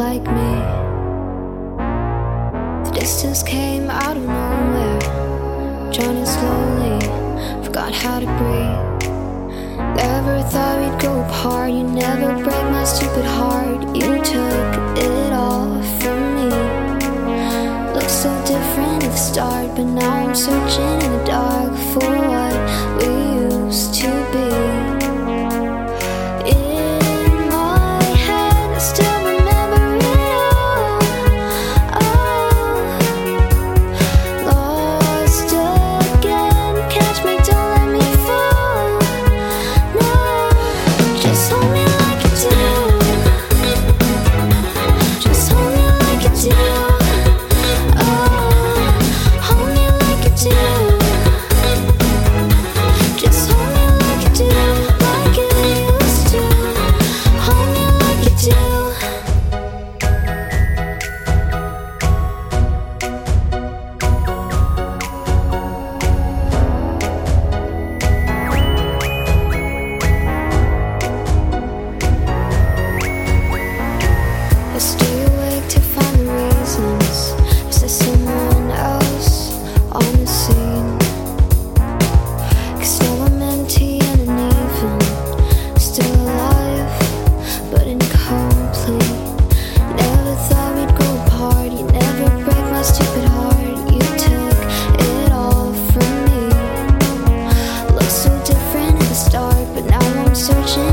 Like me? The distance came out of nowhere, drowning slowly. Forgot how to breathe. Never thought we'd go apart. You never break my stupid heart. You took it all from me. Looked so different at the start, but now I'm searching in the dark for what we used searching.